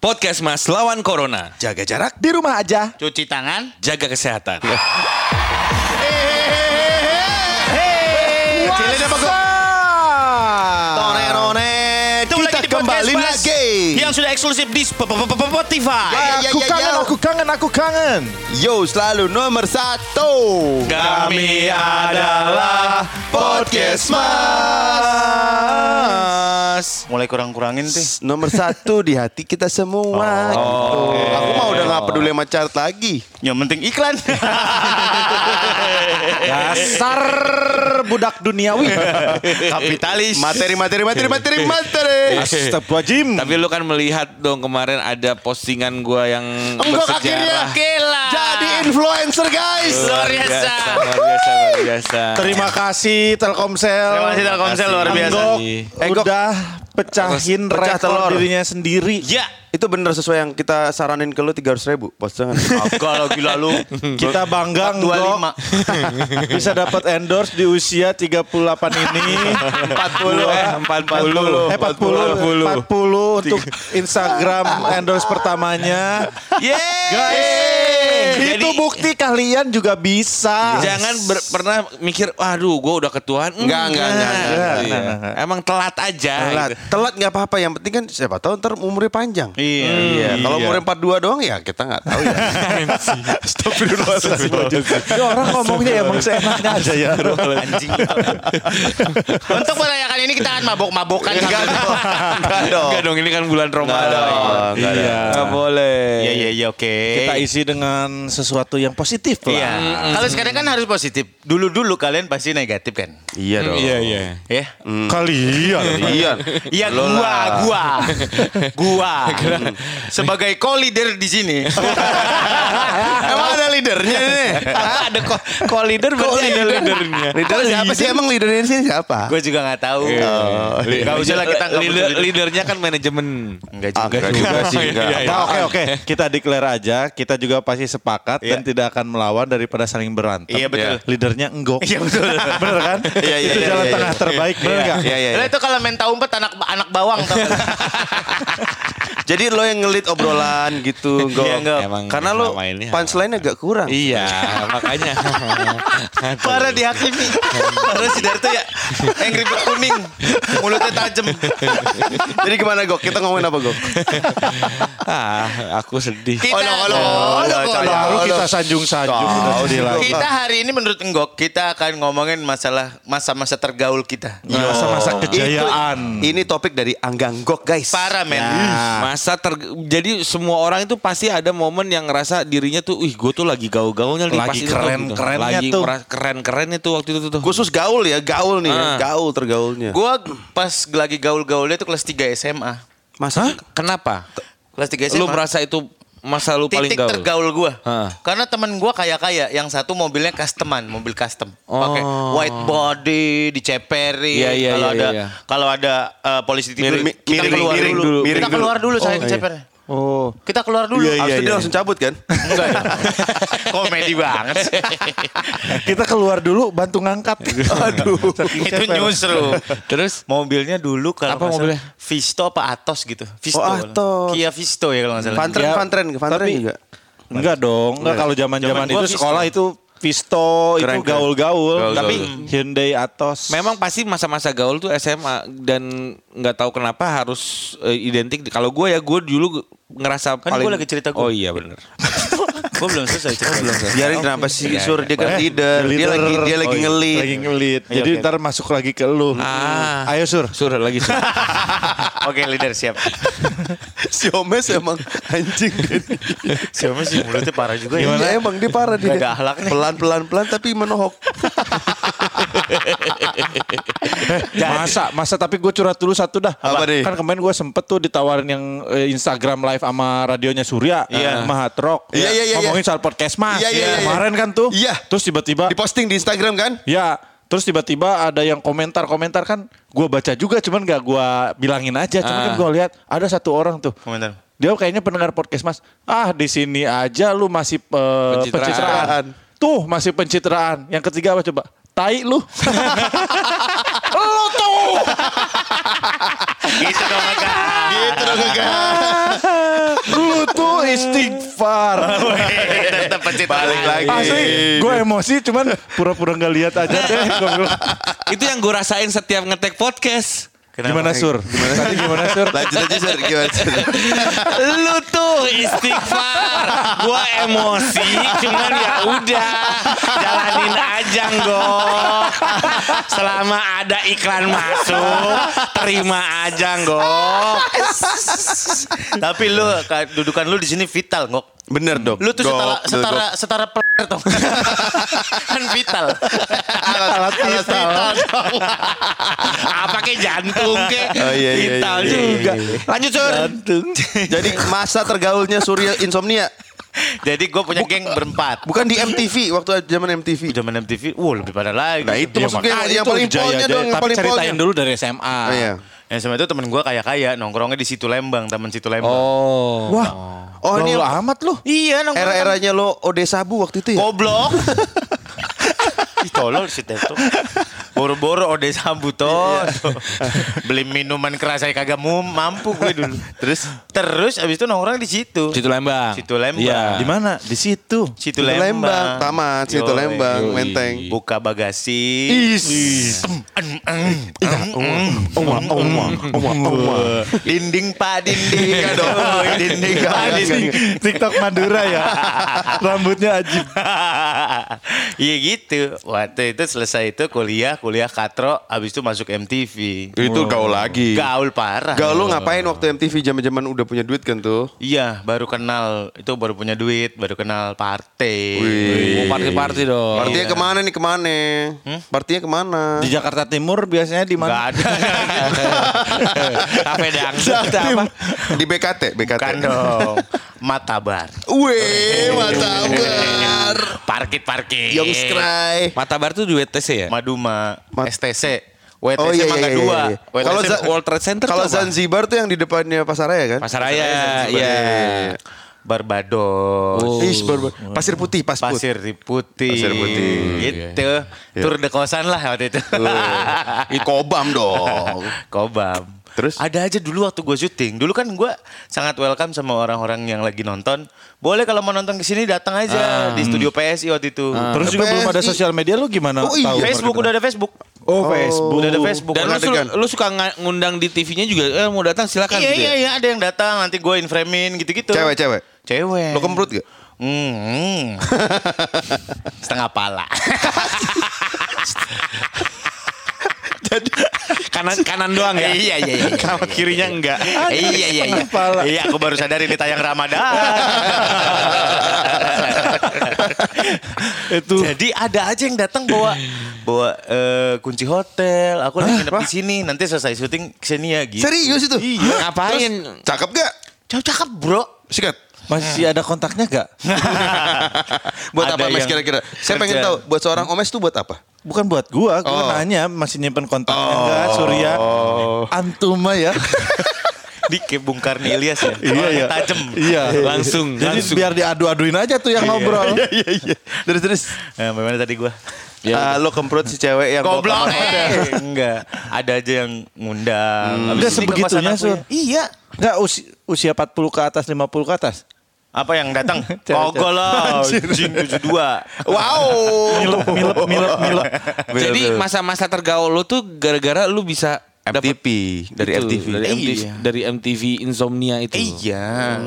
Podcast Mas lawan Corona. Jaga jarak di rumah aja. Cuci tangan. Jaga kesehatan. eksklusif di Spotify. Ya, ya, Aku kangen, aku kangen, aku kangen. Yo selalu nomor satu. Kami adalah Podcast Mas. Mulai kurang-kurangin tuh. Nomor satu di hati kita semua. gitu. Aku mah udah gak peduli sama chart lagi. Yang penting iklan. Dasar budak duniawi. Kapitalis. Materi, materi, materi, materi, materi. Astagfirullahaladzim. Tapi lu kan melihat dong kemarin ada postingan gua yang Enggak akhirnya bersejarah. Gila. jadi influencer guys. Luar biasa. Luar biasa, luar biasa. Terima kasih Telkomsel. Terima kasih Telkomsel luar biasa. Enggok. udah pecahin Pecah telur. dirinya sendiri. Ya. Itu bener sesuai yang kita saranin ke lu 300 ribu postingan. Kalau gila lu. Kita bangga Anggok 25. bisa dapat endorse di usia 38 ini. 40 eh 40. Eh 40 40 untuk Instagram endorse pertamanya. Yeay. Guys, Jadi itu bukti kalian juga bisa. jangan ber- pernah mikir waduh gua udah ketuaan. Enggak, enggak, enggak, enggak, Iya. enggak, enggak. Emang telat aja. Telat, gitu. telat nggak apa-apa. Yang penting kan siapa tahu ntar umurnya panjang. Iya. Iya, kalau umurnya 42 doang ya kita nggak tahu ya. Astagfirullahaladzim. Ini orang ngomongnya emang seenaknya aja ya. Anjing. Untuk merayakan ini kita akan mabok-mabokan. Enggak dong. Enggak dong. Enggak dong ini kan bulan Ramadan. dong, enggak Iya. Nggak boleh. Iya iya iya oke. Kita isi dengan sesuatu yang positif lah. Iya. Kalau sekarang kan harus positif. Dulu-dulu kalian pasti negatif kan? Iya dong. Iya iya. Ya. Kalian. Iya. Iya Lo gua, gua, gua. Sebagai co-leader di sini. Emang ada leadernya nih? ada kok kok leader berarti ada leadernya. Leader siapa sih? Emang leadernya di sini siapa? Gue juga nggak tahu. Gak usah lah kita leadernya kan manajemen. Enggak Ah, juga. enggak juga sih. Enggak. Iya, iya. Nah, oke oke, kita declare aja, kita juga pasti sepakat Iya. dan tidak akan melawan daripada saling berantem. Iya, betul. Leadernya enggok. Iya betul. Bener kan? Iya, iya, Itu iya, jalan iya, tengah iya. terbaik, bener Iya. nggak? Iya, iya. Lah itu kalau main tahu umpet anak anak bawang tau? Jadi lo yang ngelit obrolan gitu, Go. Iya, Go. Emang Karena lo punchline agak kurang. Iya, makanya. Parah dihakimi. Parah si Darto ya. Yang ribet kuning. Mulutnya tajam. Jadi gimana, Go? Kita ngomongin apa, Go? Ah, aku sedih. Kita, Oh, no, oh, no. Oh, no, Oh, oh, no. Baru kita sanjung-sanjung sih, lagi. Kita hari ini menurut Enggok kita akan ngomongin masalah masa-masa tergaul kita. Masa-masa kejayaan. Ini topik dari Anggang Gok, guys. Parah men. Masa ter jadi semua orang itu pasti ada momen yang ngerasa dirinya tuh, ih gue tuh lagi gaul-gaulnya nih Lagi itu tuh," keren-kerennya Lagi tuh. mera- keren-kerennya tuh waktu itu tuh. Khusus gaul ya, gaul nih, ya. Ah. gaul tergaulnya. Gue pas lagi gaul-gaulnya itu kelas 3 SMA. Masa? Kenapa? Kelas 3 SMA. Lu merasa itu masa lu paling titik gaul? tergaul gue. Hah. Karena temen gue kaya-kaya, yang satu mobilnya customan, mobil custom, Oh. pakai white body, diceperin. Iya, iya, kalau iya, ada iya. kalau ada eh, polisi tidur, Miring- kita miring- keluar miring dulu. dulu, miring kita dulu. keluar dulu saya Oh, iya. Oh. Kita keluar dulu. Iya, iya, itu dia iya. langsung cabut kan? Enggak ya? Komedi banget sih. Kita keluar dulu bantu ngangkat. Aduh. Itu nyusru. Terus Mobilnya dulu kalau Apa mobilnya? Visto apa Atos gitu. Visto. Oh, Atos. Kia Visto ya kalau nggak salah. Fantren, Ya, Fantren, Fantren tapi- juga. Enggak dong, enggak kalau zaman-zaman itu sekolah Visto. itu Visto Keren, itu gaul-gaul, tapi Hyundai Atos. memang pasti masa-masa gaul tuh SMA dan nggak tahu kenapa harus eh, identik. Kalau gue ya gue dulu ngerasa Kan paling. gua lagi cerita gua. Oh iya benar. Gue belum selesai cerita. belum selesai. Biarin kenapa sih Iya, Sur dia kan Eh, leader, dia lagi dia lagi Oh, iya. ngelit. Lagi ngelit. Iya, Jadi ntar masuk lagi ke lu. Ah. Ayo Sur. Sur lagi sur. Oke leader siap. Si Omes emang anjing. Siapa sih mulutnya parah juga Gimana ya. emang dia parah dia. Gak ada akhlaknya. Pelan pelan pelan tapi menohok. Masa, masa tapi gue curhat dulu satu dah. Apa nih? Kan kemarin gue sempet tuh ditawarin yang eh, Instagram live sama radionya Surya, Iya. sama Hard Rock. Iya, iya, iya, Ngomongin soal podcast mas. Iya, iya, iya. Kemarin kan tuh. Iya. Terus tiba-tiba, Di posting di Instagram kan? ya terus tiba-tiba ada yang komentar-komentar kan. Gue baca juga, cuman gak gue bilangin aja. Cuman Ah. kan gue lihat ada satu orang tuh. Komentar. Dia kayaknya pendengar podcast mas. Ah di sini aja lu masih eh, Pencitraan. pencitraan. Tuh masih pencitraan. Yang ketiga apa coba? Tai lu tuh. Gitu dong agak. Gitu dong enggak. istighfar. Tetap pencitraan. Balik lagi. Asli, gue emosi cuman pura-pura nggak lihat aja deh. Itu yang gue rasain setiap ngetek podcast. Gimana sur? Gimana tadi gimana sur? Lanjut aja Sir, gimana Sir? Lu tuh istighfar. Gua emosi, cuman ya udah jalanin aja nggak. Selama ada iklan masuk, terima aja nggak. Tapi lu ka- dudukan lu di sini vital, Ngok. Bener dok. Lu tuh setara setara setara tau. kan vital. alat vital. Apa kayak jantung kayak Oh, iya, iya, vital iya, iya, juga. iya. Lanjut sur. Jadi masa tergaulnya Surya Insomnia Jadi gue punya geng berempat. bukan di MTV waktu zaman MTV. Zaman MTV, wah lebih pada lagi. Nah itu Iya, maksudnya makanya yang itu paling jaya- polnya jaya. dong, yang Tapi paling ceritain polnya. dulu dari SMA. Oh, iya. Yang sama itu temen gue kaya-kaya, nongkrongnya di situ Lembang, taman situ Lembang. Oh. Wah, Oh ini gaul amat lu. Iya, nongkrong. era-eranya lo Ode Sabu waktu itu ya? Goblok. Tolol si Teto. Boro-boro ode sabu toh. Beli minuman keras saya kagak mau mampu gue dulu. Terus terus abis itu nongkrong di situ. Situ Lembang. Situ Lembang. Iya. Di mana? Di situ. Situ Situ Lembang. Lembang, taman, situ Yoi. Lembang, Yoi. Menteng. Buka bagasi. Dinding pak dinding aduh dinding pak dinding TikTok Madura ya. Rambutnya ajib. Iya gitu Waktu itu selesai itu kuliah Kuliah katro Habis itu masuk MTV Itu gaul lagi. Gaul parah Gaul lu ngapain waktu MTV zaman-zaman udah punya duit kan tuh? Iya baru kenal Itu baru punya duit Baru kenal partai Oh, party-party dong. Partinya ke mana nih ke mana? Partinya ke mana? Di Jakarta Timur biasanya di Gak mana? ada Kafe dangdut apa? Di BKT, BKT. Bukan dong Matabar Wih, matabar. Parkit-parkit Young Scry. Matabar tuh di WTC ya? Maduma Ma- STC WTC Oh iya mah iya iya. dua iya. WTC Kalau World Trade Center Kalau? Zanzibar tuh yang di depannya Pasaraya kan? Pasaraya, Zanzibar. iya. Barbados Oh. Ih, baru- Pasir Putih, pas put. Pasir Putih. Pasir Putih. Gitu. Tur de kosan lah waktu itu. Ih, Kobam dong. Kobam. Terus? Ada aja dulu waktu gue syuting. Dulu kan gue sangat welcome sama orang-orang yang lagi nonton. Boleh kalau mau nonton ke sini datang aja di studio PSI waktu itu. Terus juga belum ada sosial media lu gimana? Oh, iya. tahu? Facebook udah ada Facebook. Oh, Facebook. Udah ada Facebook. Dan lu, Udah su- ada- lu suka ngundang di TV-nya juga, eh mau datang silakan Iya gitu iya ya? iya ada yang datang nanti gue inframein gitu-gitu. Cewek, cewek. Cewek. Lo kemprut gak? Hmm, hmm. Setengah pala. Kanan kanan doang ya? iya iya iya. Kalau kirinya enggak. iya iya iya. Iya aku baru sadar ini tayang Ramadan. Itu Jadi ada aja yang datang bawa bawa eh, kunci hotel. Aku lagi nginep di sini. Nanti selesai syuting ke sini ya gitu. Serius itu? Iya. Ngapain? Cakep gak? Cakep cakep bro. Sikat. masih ada kontaknya gak? Buat Ada apa mas kira-kira? Saya pengen tahu buat seorang omes tuh buat apa? Bukan buat gua, Oh. gua nanya masih nyimpen kontaknya enggak Surya? Antum mah ya. Di Bung Karni Ilyas ya. Iya, iya. Tajem. Iya. Langsung, Jadi langsung. biar diadu-aduin aja tuh yang ngobrol. Iya iya. Terus terus. Nah, bagaimana tadi gua? Ah, lo kemprut si cewek yang Goblok. Eh, enggak. Ada aja yang ngundang. Habis Enggak sebegitunya, Sur. ya. Iya. Enggak usia, usia 40 ke atas, 50 ke atas. Apa yang datang? Kogol lah. Jin 72. Wow. Milep, milep, milep, milep. Jadi masa-masa tergaul lu tuh gara-gara lu bisa dapet MTV dari itu, MTV. dari MTV, Iya. dari MTV Insomnia itu. Iya.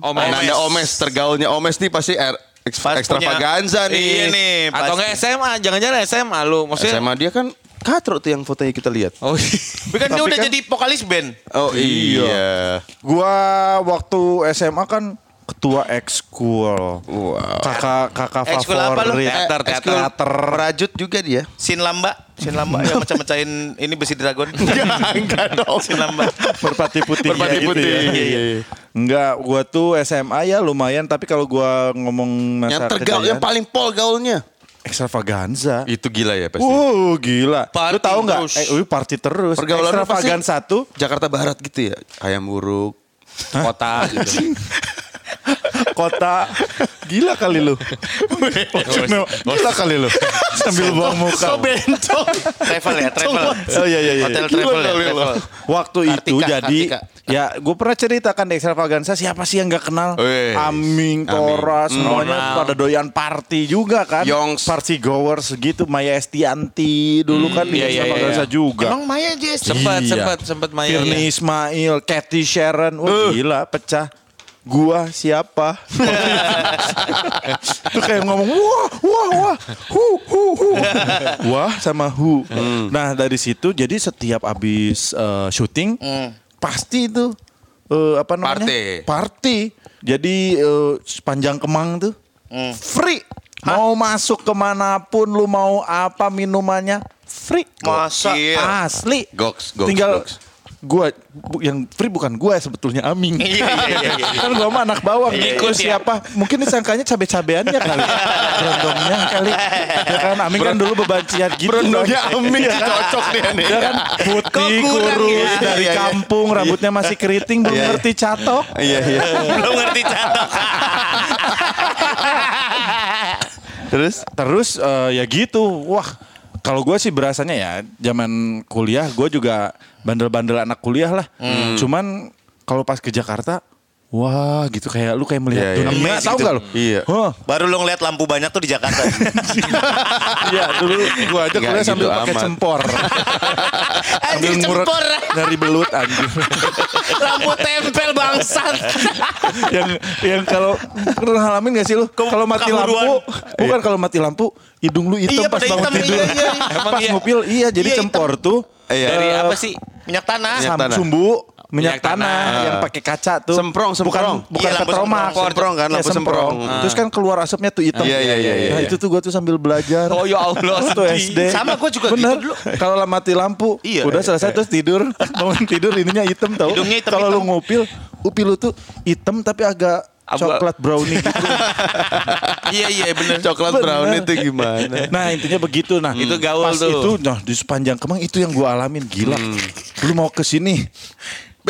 Omes. Ananda Omes tergaulnya Omes nih pasti er, eks- Pas extravaganza punya- nih. Iya nih. Atau enggak SMA, jangan-jangan SMA lu. Maksudnya SMA dia kan katro tuh yang fotonya kita lihat. Oh, Tapi kan dia udah kan- jadi vokalis band. Oh iya. Gua waktu SMA kan ketua ekskul. Wow. Kakak kakak Ekskul apa lu? favorit. Teater, Eh, ekskul teater. Perajut juga dia. Sin Lamba. Sin Lamba yang mecah-mecahin ini besi dragon. Enggak dong. Sin Lamba. Merpati putih. Merpati ya, gitu putih. ya. Iya, iya. Enggak, gua tuh SMA ya lumayan tapi kalau gua ngomong masa Yang tergaul yang paling pol gaulnya. ekstravaganza. Itu gila ya pasti. Wow, gila. Party Lu tahu nggak? Eh, wih, party terus. Pergaulan Ekstravaganza satu. Jakarta Barat gitu ya. Ayam buruk. kota gitu. Kota. Gila kali lu. Gila kali lu. Sambil buang muka. bencong. Travel ya, travel. Oh iya iya iya. Hotel travel ya, travel. Waktu itu jadi Kartika. ya gue pernah ceritakan di extravaganza siapa sih yang nggak kenal Wih. Aming, Tora, semuanya Ronald. pada doyan party juga kan. Yongs. Party goers gitu Maya Estianti dulu kan di iya, iya, extravaganza iya. juga. Emang Maya Jess? Sempat, Iya. sempat, sempat Maya. Ya. Ismail, Cathy Sharon, wah gila pecah. Gua siapa? Itu kayak ngomong wah wah wah hu hu hu wah sama hu. Nah dari situ jadi setiap abis eh, syuting pasti itu eh, apa namanya Party. Party. Jadi eh, sepanjang Kemang tuh free. Mau masuk ke mana pun lu mau apa minumannya free. Masa? Gokil. Asli. Goks, goks, Tinggal goks. Gua bu- yang free bukan gua sebetulnya Aming. Iya, iya, iya, iya. kan gua mah anak bawang. Iya, Ikut iya. siapa? Mungkin disangkanya cabe-cabeannya kali. Berondongnya kali. Ya kan Aming kan dulu bebancian gitu. Berondongnya kan. Aming Iya kan? cocok nih nih. Dia kan putih, kurus, ya? dari Iya, iya. kampung, rambutnya masih keriting, belum Iya, iya. ngerti catok. Iya iya. Belum ngerti catok. Terus Terus eh, ya gitu, wah kalau gue sih berasanya ya zaman kuliah gue juga bandel-bandel anak kuliah lah. Hmm. Cuman kalau pas ke Jakarta, wah gitu kayak lu kayak melihat Iya, iya. dunia, Amazing tahu tuh. gak lu? Iya. Hah, Baru lo ngeliat lampu banyak tuh di Jakarta. Iya dulu gue aja kuliah sambil gitu pakai cempor. sambil cempor. dari belut anjing. lampu tempel bangsat. yang yang kalau pernah ngalamin gak sih lu? Kalau mati lampu, bukan kalau mati lampu, hidung lu hitam Iya, pas bangun hitam, tidur. iya, iya, iya. Pas iya? ngupil, iya jadi Iya, cempor tuh. Iya. Dari eh, apa sih? Minyak tanah. Minyak tanah. sumbu minyak, Minyak tanah, tanah. yang pakai kaca tuh. Semprong, semprong. Bukan, bukan Iya, petromak. semprong. Semprong kan, Iya, lampu semprong. Terus kan keluar asapnya tuh hitam. Iya, iya, iya, iya, Nah, iya. itu tuh gua tuh sambil belajar. Oh ya Allah, sedih. SD. Sama, gua juga Bener. gitu dulu. Kalau mati lampu, Iya. udah selesai terus tidur. Bangun tidur ininya hitam tau. Hidungnya hitam, Kalau lu ngupil, upil lu tuh hitam tapi agak coklat brownie gitu. Iya iya bener. coklat Bener. brown itu gimana? Nah intinya begitu. Nah Itu gaul pas tuh. itu, nah di sepanjang Kemang itu yang gua alamin gila. Lu mau ke sini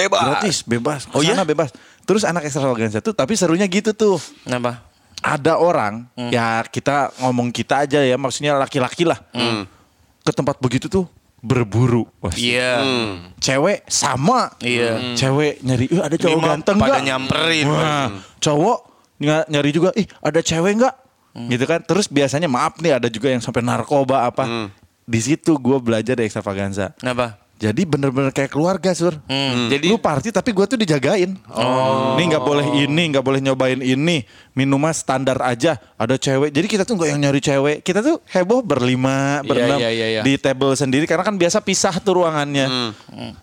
Bebas. gratis, bebas. Oh iya bebas. Terus anak ekstravaganza tuh, tapi serunya gitu tuh. Kenapa? Ada orang, ya kita ngomong kita aja ya, maksudnya laki-laki lah. Ke tempat begitu tuh berburu. Iya. Cewek sama. Iya. Cewek nyari, "Eh, ada cowok Lima ganteng pada nggak?" nyamperin. Wah, cowok ny- nyari juga, ih ada cewek nggak? Gitu kan. Terus biasanya maaf nih ada juga yang sampai narkoba apa. Di situ gue belajar dari extravaganza. Kenapa? Jadi bener-bener kayak keluarga sur. Jadi lu party tapi gue tuh dijagain. Oh. Ini nggak boleh ini, nggak boleh nyobain ini. Minuman standar aja. Ada cewek. Jadi kita tuh nggak yang nyari cewek. Kita tuh heboh berlima, berenam iya, iya, iya. di table sendiri. Karena kan biasa pisah tuh ruangannya.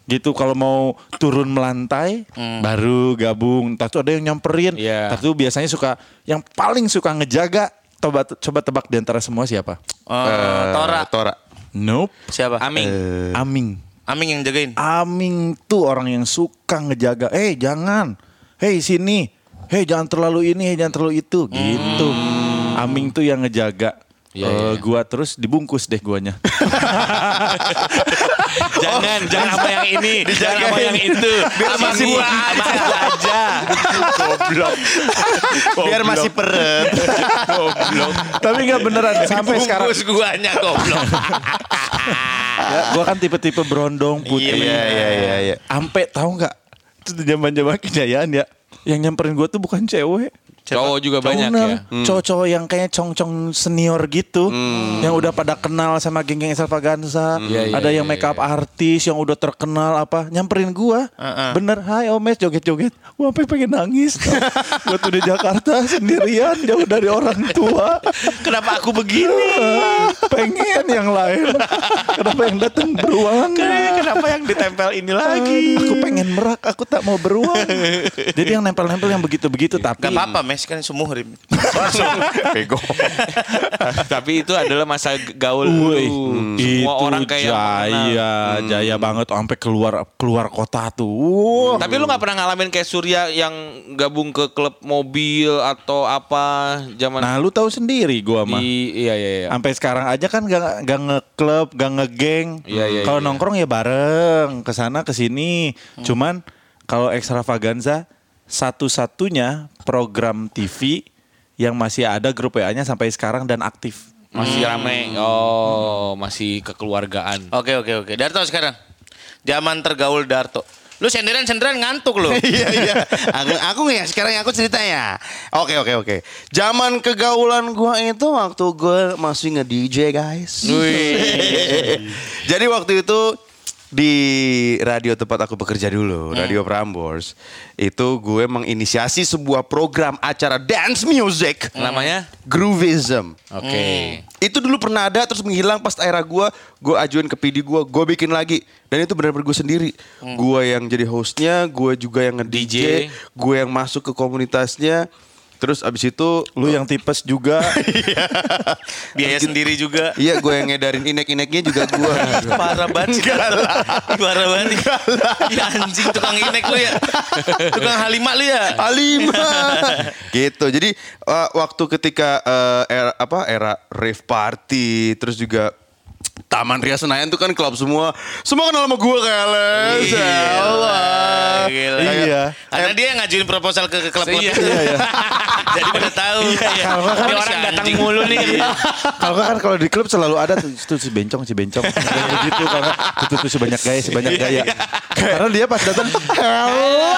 Gitu kalau mau turun melantai, baru gabung. Entah tuh ada yang nyamperin. Iya. Entah tuh biasanya suka yang paling suka ngejaga. Coba coba tebak di antara semua siapa? Eh, Tora. Tora. Nope. Siapa? Aming. Aming. Aming yang jagain. Aming tuh orang yang suka ngejaga. Eh jangan. Hei sini. Hei jangan terlalu ini, hei jangan terlalu itu. Gitu. Aming tuh yang ngejaga. Iya, Eh, iya. Gua terus dibungkus deh guanya. Jangan, jangan sama yang ini, jangan sama yang itu. Biar masih gua aja. aja. Biar masih peret. Tapi nggak beneran sampai sekarang. Bungkus guanya goblok. Ya, gua kan tipe-tipe berondong putih. Iya iya iya iya. Sampai tahu nggak? Itu zaman-zaman kejayaan ya. Yang nyamperin gua tuh bukan cewek. Cowok juga banyak Cowok ya. Cowok-cowok yang kayak cong-cong senior gitu. Yang udah pada kenal sama geng-geng extravaganza. Iya, iya, Ada yang iya, make up artis yang udah terkenal apa. Nyamperin gua. Heeh. Bener, hai Omes joget-joget. Gua sampai pengen nangis. gua tuh di Jakarta sendirian jauh dari orang tua. Kenapa aku begini? pengen yang lain. Kenapa yang datang beruang? Kenapa yang ditempel ini lagi? Aku pengen merak, aku tak mau beruang. Jadi yang nempel-nempel yang begitu-begitu tapi Gak apa-apa mes kan sumuhrim. Bego. Tapi itu adalah masa gaul Wih, lu. itu Semua orang kayak jaya, jaya banget sampai keluar keluar kota tuh. Wah. Tapi lu nggak pernah ngalamin kayak Surya yang gabung ke klub mobil atau apa zaman Nah, lu tahu sendiri gua mah. iya iya iya. Sampai sekarang aja kan gak, gak ngeklub, gak ngegeng. Iya, iya, kalau iya. nongkrong ya bareng, ke sana ke sini. Cuman kalau extravaganza satu-satunya program TV yang masih ada grup WA-nya sampai sekarang dan aktif. Masih rame. Oh, masih kekeluargaan. Oke oke oke. Darto sekarang. Zaman tergaul Darto. Lu senderan-senderan ngantuk lu. Iya iya. Aku aku ya sekarang aku cerita ya. Oke oke oke. Zaman kegaulan gua itu waktu gua masih nge DJ guys. Jadi waktu itu di radio tempat aku bekerja dulu, Radio Prambors, itu gue menginisiasi sebuah program acara dance music Namanya? Groovism. Oke. Itu dulu pernah ada terus menghilang pas era gua, gua ajuin ke PD gua, gua bikin lagi. Dan itu benar-benar gue sendiri. Gua yang jadi hostnya, gua juga yang nge-DJ, DJ. gue yang masuk ke komunitasnya. Terus abis itu Lu yang tipes juga. Biaya sendiri juga. Iya gue yang ngedarin inek-ineknya juga gue Parah banget. Parah banget. Ya anjing tukang inek lu ya. Tukang halima lu ya. Alima gitu jadi uh, waktu ketika uh, era apa era rave party terus juga Taman Ria Senayan tuh kan klub semua semua kenal sama gue kayak Les ya Allah Gila. Iya. Karena dia yang ngajuin proposal ke, ke klub Iya. itu. Jadi pada tahu. Kalau nggak kan Ini si orang datang anjing. mulu nih. Kalau nggak kan kalau di klub selalu ada tuh, si bencong si bencong begitu kalau nggak, tuh, tuh, tuh si banyak gaya si banyak gaya. Karena dia pas datang hello.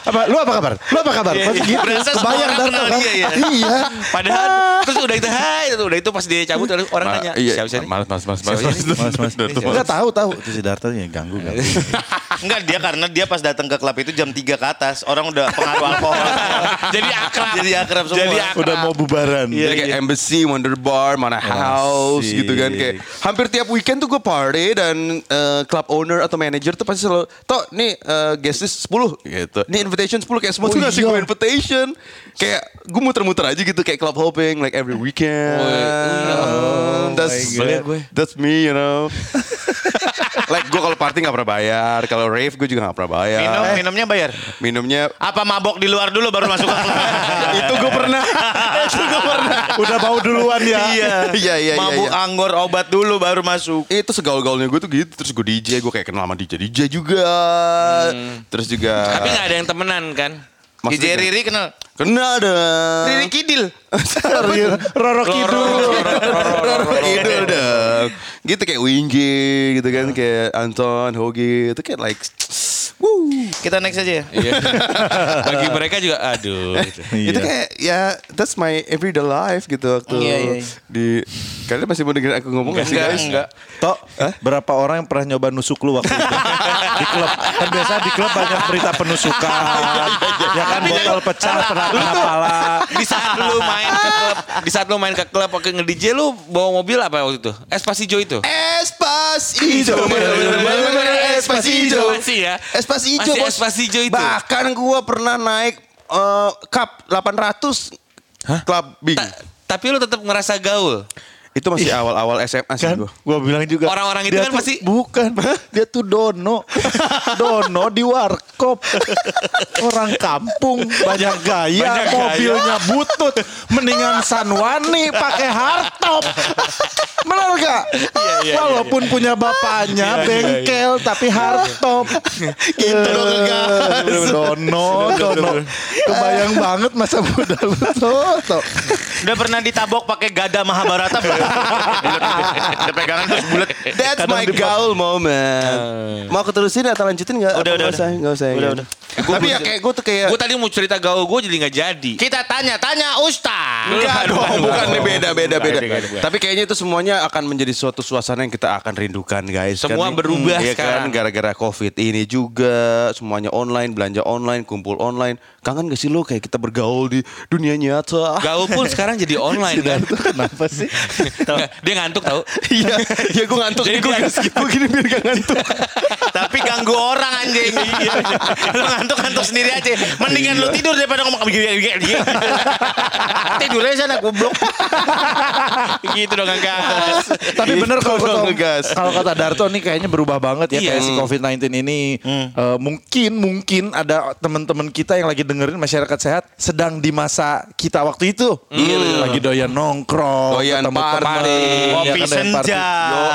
Apa lu apa kabar? Lu apa kabar? Pas gitu. Berasa Kebayang kenal kan? dia ya. Iya. Padahal terus udah itu hai, udah itu pas dia cabut orang nanya, iya, siapa sih? Ini?" Mas, mas, mas, mas, Siapa mas, ini? mas, Mas, mas. Enggak tahu tahu. Itu si Darto ya ganggu ganggu. Enggak dia karena dia pas datang ke klub itu jam 3 ke atas. Orang udah pengaruh alkohol. Jadi akrab. Jadi akrab semua. Jadi akrab. Udah mau bubaran. Jadi kayak Embassy, Wonder Bar, mana house Asik. gitu kan kayak hampir tiap weekend tuh gue party dan eh, club owner atau manager tuh pasti selalu toh nih eh, guest list 10 gitu. Nih invitation 10 kayak semua tuh Oh, ngasih iya. gue invitation. Kayak gue muter-muter aja gitu kayak club hopping like every weekend. Oh, iya. that's God. gue. that's me you know. like gue kalau party nggak pernah bayar, kalau rave gue juga nggak pernah bayar. Minum, minumnya bayar. Minumnya Apa mabok di luar dulu baru masuk ke klub? itu gue pernah. itu gue pernah. Udah bau duluan ya. Iya, iya, iya, Mabuk iya. anggur obat dulu baru masuk. itu segaul-gaulnya gue tuh gitu terus gue DJ gue kayak kenal sama DJ DJ juga terus juga Tapi nggak ada yang temenan kan? Maksudnya- Riri kenal. kenal dong Riri Kidil. Roro Kidul. Roro Kidul dong gitu kayak Winggy gitu kan kayak Anton Hogi itu kayak like woo Kita next aja ya. Iya. Bagi mereka juga aduh gitu. itu kayak ya that's my everyday life gitu waktu Iya, iya, iya. di kalian masih mau dengerin aku ngomong nggak sih guys enggak. Tok, berapa orang yang pernah nyoba nusuk lu waktu itu? di klub. Kan biasa di klub banyak berita penusukan. ya kan botol pecah, pernah kena pala. Di saat lu main ke klub, di saat lu main ke klub pakai nge-DJ lu bawa mobil apa waktu itu? Espasijo itu. Espasijo Espasijo Masih ya? Espasijo Masih bos itu. Bahkan gua pernah naik eh, Cup 800 Clubbing Ta- tapi lu tetap ngerasa gaul. Itu masih awal-awal SMA sih Kan, gua gue bilang juga. Orang-orang itu dia kan tuh- masih- Bukan, dia tuh Dono. Dono di warkop. Orang kampung, banyak gaya, mobilnya butut. Mendingan Sanwani pakai hardtop. Benar gak? Walaupun punya bapaknya bengkel tapi hardtop. gitu dong Dono, Dono. Kebayang banget masa muda lu. Udah pernah ditabok pakai gada Mahabharata belum? Udah pegangan terus bulat. That's my gaul moment Mau keterusin atau lanjutin gak? Udah, Apa udah, nggak usah, nggak usah Udah, ya? udah. Tapi ya kayak gue tuh kayak Gue tadi mau cerita gaul gue jadi nggak jadi. Kita tanya, tanya Ustaz. Enggak Bukan, dong, bukan, bukan. beda beda beda. Tapi kayaknya itu semuanya akan menjadi suatu suasana yang kita akan rindukan, guys. Semua Kan, berubah iya sekarang. kan gara-gara Covid ini juga semuanya online, belanja online, kumpul online. Kangen gak sih lo kayak kita bergaul di dunia nyata? Gaul pun sekarang jadi online kan. Kenapa sih? Nggak, Dia ngantuk tau. Iya, iya gue ngantuk. Jadi Gue gue gini biar gak ngantuk. Tapi ganggu orang anjing. Lu ngantuk-ngantuk sendiri aja. Mendingan lu tidur daripada ngomong gini gini. Tidur aja sana goblok. gitu dong gas. Tapi bener kalau Gitu dong, kata, ngegas. kalau kata Darto nih kayaknya berubah banget ya Iya. kayak si COVID-19 ini. Eh, mungkin mungkin ada teman-teman kita yang lagi dengerin masyarakat sehat sedang di masa kita waktu itu. Lagi doyan nongkrong, Doyan ketemu party, party. Kopi Iya, senja.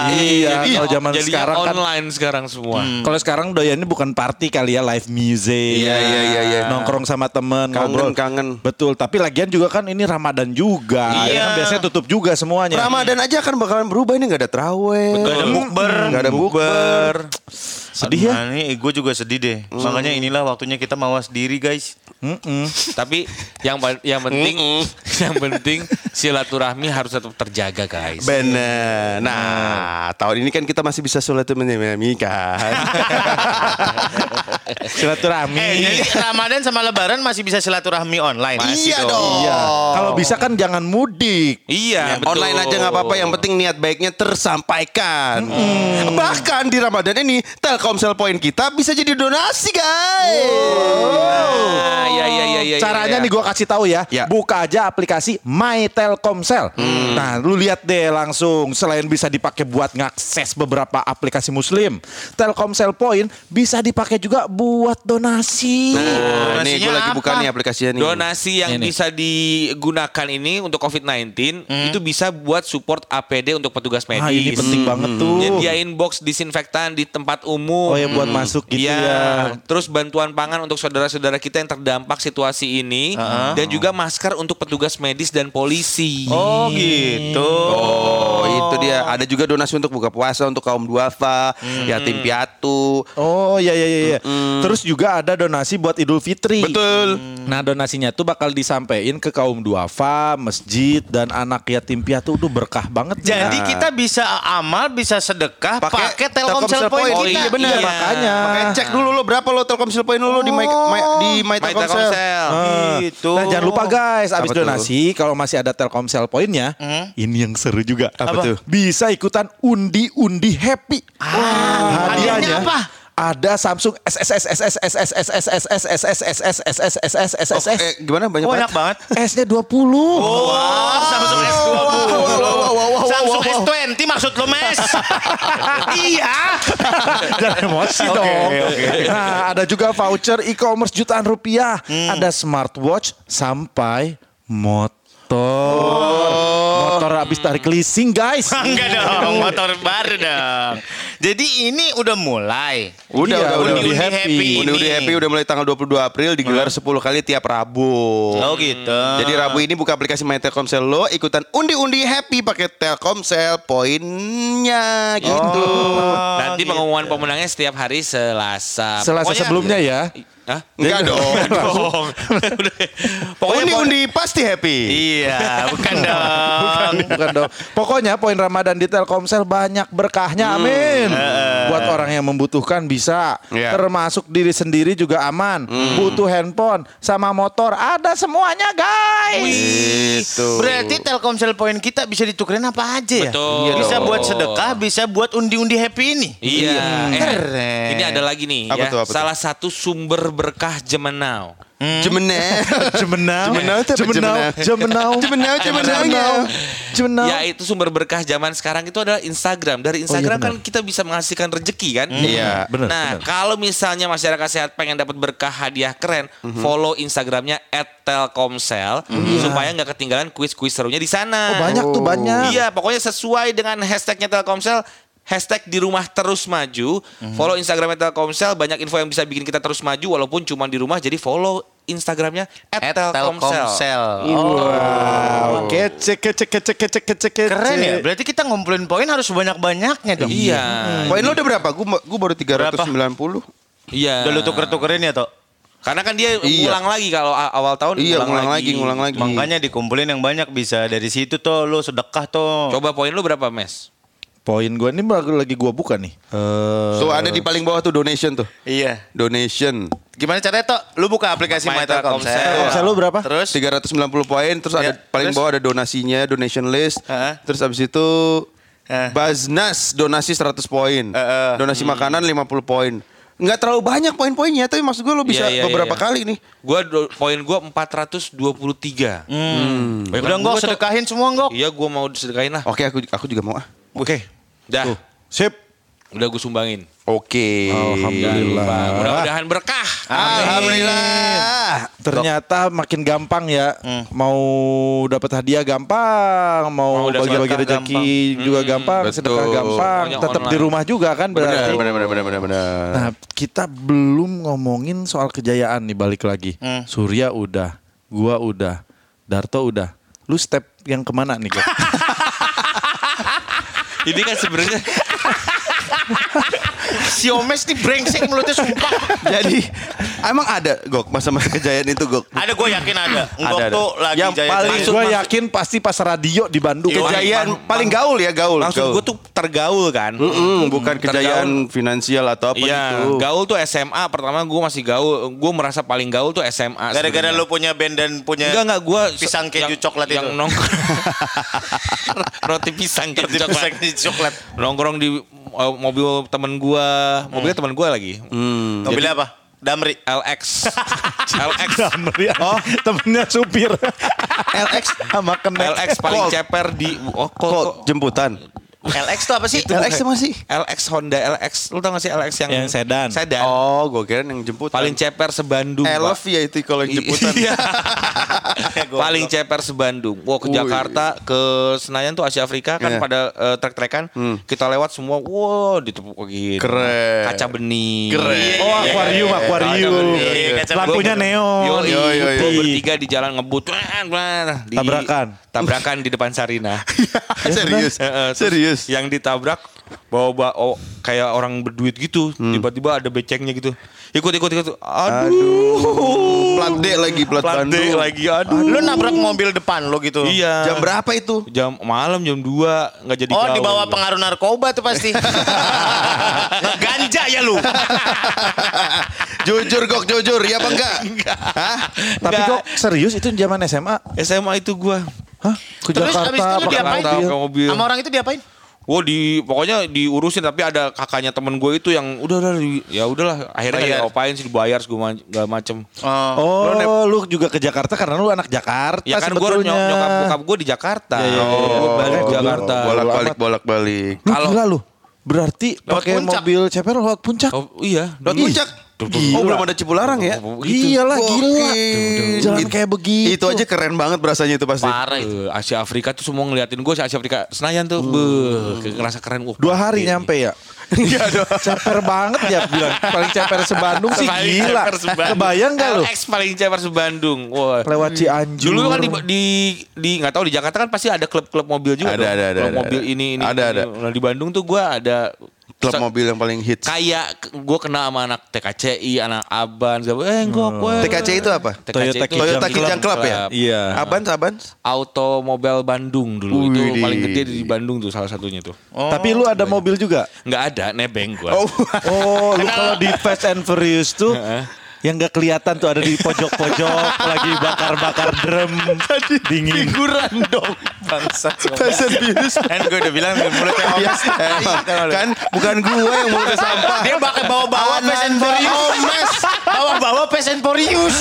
Iya, Jadi kalau zaman sekarang kan online sekarang semua. Kalau sekarang doyannya bukan party kali ya, live music. Iya, iya, iya, iya. Nongkrong sama temen, Kangen, ngobrol. kangen. Betul, tapi lagian juga kan ini Ramadan juga. Iya. Ya kan biasanya tutup juga semuanya. Ramadan aja kan bakalan berubah ini nggak ada teraweh. Gak ada bukber. Nggak ada bukber. Sedih ya? Nah, ini gue juga sedih deh. Makanya inilah waktunya kita mawas diri guys. Mm-mm. Tapi yang yang penting yang penting silaturahmi harus tetap terjaga guys. Bener. Nah, tahun ini kan kita masih bisa sholat menyemami kan. Silaturahmi. Eh, jadi Ramadan sama Lebaran masih bisa silaturahmi online. iya dong. Iya. Kalau bisa kan jangan mudik. Iya, betul. Online aja nggak apa-apa, yang penting niat baiknya tersampaikan. Bahkan di Ramadan ini Telkomsel poin kita bisa jadi donasi, guys. Ah, iya iya iya iya. Caranya iya. nih gue kasih tahu ya, Ya. buka aja aplikasi My Telkomsel. Nah, lu lihat deh langsung selain bisa dipakai buat ngakses beberapa aplikasi Muslim, Telkomsel Point bisa dipakai juga buat donasi. Nah, nih gue lagi buka apa? nih aplikasinya nih. Donasi yang Ini. bisa digunakan ini untuk COVID-19 itu bisa buat support APD untuk petugas medis. Ah, ini penting banget tuh. Nyediain box disinfektan di tempat umum. Oh ya buat masuk gitu Iya. ya. Terus bantuan pangan untuk saudara-saudara kita yang terdampak situasi ini dan juga masker untuk petugas medis dan polisi. Oh gitu. Oh, itu dia. Ada juga donasi untuk buka puasa untuk kaum duafa, yatim piatu. Oh iya iya iya. iya. Terus juga ada donasi buat Idul Fitri. Betul. Nah donasinya tuh bakal disampaikan ke kaum duafa, masjid dan anak yatim piatu tuh berkah banget. Jadi Nah, kita bisa amal, bisa sedekah Pakai Telkomsel Point Point. kita. Iya, bener. Iya, makanya. Makanya cek dulu lo berapa lo Telkomsel poin lo di My, My- di My My Telkomsel. Telkomsel. Ah. Gitu. Nah jangan lupa guys, abis Apa donasi kalau masih ada Telkomsel poinnya, ini yang seru juga. Apa tuh? Bisa ikutan undi-undi happy. Ah, hadiahnya apa? Ada Samsung SSS SSS SSS SSS SSS SSS SSS Oh, eh, gimana banyak Oh, banget? banget. S-nya 20. Wah, Samsung S20. Samsung S20 maksud lo, Mes? iya. Jangan emosi dong. Nah, ada juga voucher e-commerce jutaan rupiah. Hmm. Ada smartwatch sampai motor. Motor habis tarik leasing, guys. Enggak dong, motor baru dong. Jadi ini udah mulai. Udah, Iya, udah, udah. Undi-undi happy. Undi-undi ini. happy udah mulai tanggal 22 April digelar 10 kali tiap Rabu. Oh gitu. Jadi Rabu ini buka aplikasi My Telkomsel lo ikutan undi-undi happy pakai Telkomsel poinnya gitu. Nanti pengumuman pemenangnya setiap hari Selasa. Selasa Pokoknya- sebelumnya ya. Hah? Enggak dong. dong. Pokoknya Undi-undi pasti happy. Iya, bukan dong. Bukan dong. Pokoknya poin Ramadan di Telkomsel banyak berkahnya. Amin. Buat orang yang membutuhkan bisa. Iya. Termasuk diri sendiri juga aman. Butuh handphone sama motor ada semuanya, guys. Gitu. Berarti Telkomsel Point kita bisa ditukerin apa aja ya? Betul. Iya bisa dong. buat sedekah, bisa buat undi-undi happy ini. Iya. Eh, Keren. Ini ada lagi nih Apa ya. tuh, apa tuh? Salah satu sumber berkah Jemenau. Jemenau. Jemenau. Jemenau itu apa? Jemenau. Jemenau. Jemenau, Jemenau. Jemenau. Ya itu sumber berkah zaman sekarang itu adalah Instagram. Dari Instagram benar. kan kita bisa menghasilkan rezeki kan. Iya. Benar, nah benar. kalau misalnya masyarakat sehat pengen dapat berkah hadiah keren, Mhm. follow Instagramnya @telkomsel supaya nggak ketinggalan kuis-kuis serunya di sana. Oh, banyak tuh banyak. Iya, pokoknya sesuai dengan hashtagnya Telkomsel. Hashtag di rumah terus maju. Follow Instagramnya Telkomsel. Banyak info yang bisa bikin kita terus maju walaupun cuma di rumah. Jadi follow Instagramnya At @telkomsel. Telkomsel. Wow, kece, kece, kece, kece, kece, kece. Keren ya. Berarti kita ngumpulin poin harus banyak-banyaknya dong. Iya. Poin lo udah berapa? Gue gue baru 390. Iya. Udah lu tuker-tukerin ya, Tok? Karena kan dia Iya. ngulang lagi kalau awal tahun Iya, ngulang lagi, ngulang lagi. Makanya dikumpulin yang banyak bisa dari situ tuh lu sedekah tuh. Coba poin lu berapa, Mes? Poin gue ini baru lagi gue buka nih. Eh, Tuh ada di paling bawah tuh donation tuh. Iya. Donation. Gimana caranya, Tok? Lu buka aplikasi My My Telkomsel. Lu berapa? Terus 390 poin terus ada Ya, paling terus? bawah ada donasinya, donation list. Heeh. Terus abis itu Eh. Baznas donasi 100 poin. Heeh. Donasi makanan 50 poin. Nggak terlalu banyak poin-poinnya, tapi maksud gue lo bisa Iya, iya, beberapa iya. kali nih. Gua do- poin gua 423. Hmm. Udah enggak sedekahin semua enggak? Iya, gua mau disedekain lah. Oke, aku aku juga mau ah. Oke. Dah. Tuh. Sip. Udah gue sumbangin. Oke. Alhamdulillah. Mudah-mudahan berkah. Alhamdulillah. Ternyata makin gampang ya. Mau dapat hadiah gampang, mau bagi-bagi rezeki juga gampang, Betul. sedekah gampang, tetap di rumah juga kan berarti. benar, benar, benar, benar, benar. Nah, kita belum ngomongin soal kejayaan nih balik lagi. Surya udah, gua udah, Darto udah. Lu step yang ke mana nih? Ini kan sebenarnya Si Omes nih brengsek mulutnya sumpah. Jadi emang ada Gok masa-masa kejayaan itu Gok. ada gue yakin ada. Enggak Ada, ada. tuh lagi Yang jaya paling-. Gue yakin pasti pas radio di Bandung. Kejayaan paling gaul ya gaul. maksud gaul. gue tuh tergaul kan. Mm-mm, bukan kejayaan finansial atau apa Iya, gitu. gaul tuh SMA pertama gue masih gaul. Gue merasa paling gaul tuh SMA. Gara-gara lu punya band dan punya Enggak enggak gue pisang keju coklat yang itu. nongkrong roti pisang keju Roti coklat. pisang keju coklat. Nongkrong di uh, mobil temen gue, mobilnya temen gue lagi. Hmm. Mobilnya apa? Damri. LX. LX. Oh, temennya supir. LX sama kena. LX paling Colt. ceper di oh, jemputan? LX tuh apa sih? LX sama sih. LX Honda LX. Lu tau gak sih LX yang Yang sedan. Sedan. Oh, gue kira yang jemputan. Paling ceper sebandung. Elf ya itu kalau yang jemputan. Iya. Paling ceper sebandung. Wah ke Wih. Jakarta, ke Senayan tuh Asia Afrika kan Iya. pada eh, trek-trekan. Kita lewat semua, wow ditepuk gitu. Keren. Kaca bening. Keren. Oh, akuarium, Iya, akuarium. Kaca Lampunya neon. Yo, Yo, yo, yo. bertiga di jalan ngebut. Tabrakan. Tabrakan di depan Sarina. Serius. Terus Serius. Yang ditabrak bawa bawa oh, kayak orang berduit gitu. Hmm. Tiba-tiba ada becengnya gitu. Ikut ikut ikut. Aduh. Plat D lagi, plat, Plat D lagi. Aduh. Lu nabrak mobil depan lo gitu. Iya. Jam berapa itu? Jam malam jam 2 nggak jadi Oh, gaul. di bawah pengaruh narkoba tuh pasti. Ganja ya lu. jujur Gok, jujur. Ya apa enggak? Hah? Tapi Enggak. kok serius itu zaman SMA? SMA itu gua. Hah? Ke Terus Jakarta abis itu lu diapain? Sama orang itu diapain? Wow di pokoknya diurusin tapi ada kakaknya temen gue itu yang udah udah ya udahlah akhirnya Bayar. nggak diapain sih dibayar segala macem. Oh. Oh, lu juga ke Jakarta karena lu anak Jakarta Ya kan gue sebetulnya. nyokap bokap gue di Jakarta. Iya, iya, iya. Gue balik Oh, Jakarta. Bolak-balik, bolak-balik. Lu Kalau- lu. Berarti pakai mobil CPR lewat puncak. Oh iya. Lewat puncak. Oh belum ada Cipularang ya? Oh, gitu. Iyalah gila. Gokil. Jalan It- kayak begitu. Itu aja keren banget berasanya itu pasti. Parah itu. Asia Afrika tuh semua ngeliatin gue Asia Afrika Senayan tuh. Beuh, kayak ngerasa keren. Wah, Dua hari nyampe ya? Iya dong. Ceper banget ya bilang. Paling ceper sebandung sih Paling gila. sebandung. Kebayang gak lu? LX paling ceper sebandung. Wah. Lewat Cianjur. Dulu kan di di di nggak tahu di Jakarta kan pasti ada klub-klub mobil juga Ada, dong. ada, ada, Klub ada, mobil ada. ini ini. Ada, ini. ada. Nah, di Bandung tuh gua ada Klub se- mobil yang paling hits. Kayak gue kenal sama anak TKCI, anak Aban, segala Eh, gua gue. TKC itu apa? TKC Toyota itu Toyota Kijang Kijang Club ya? Iya. Abans, Abans? Automobile Bandung dulu itu Widih. paling gede di Bandung tuh salah satunya tuh. Tapi lu ada mobil juga? Nggak ada nebeng gua. Oh, Oh, lu kalau di Fast and Furious tuh yang gak kelihatan tuh ada di pojok-pojok lagi bakar-bakar drum dingin. figuran dong. Bangsat. Fast and Furious. Kan gue udah bilang mulutnya Iya, omes. emang. kan bukan gua yang mulutnya sampah. Dia pakai bawa-bawa and Furious. Bawa-bawa and Furious.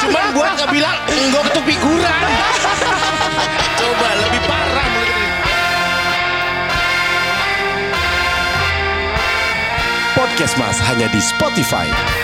Cuman buat gak bilang enggak tuh figuran. Coba lebih parah. Podcast Mas hanya di Spotify.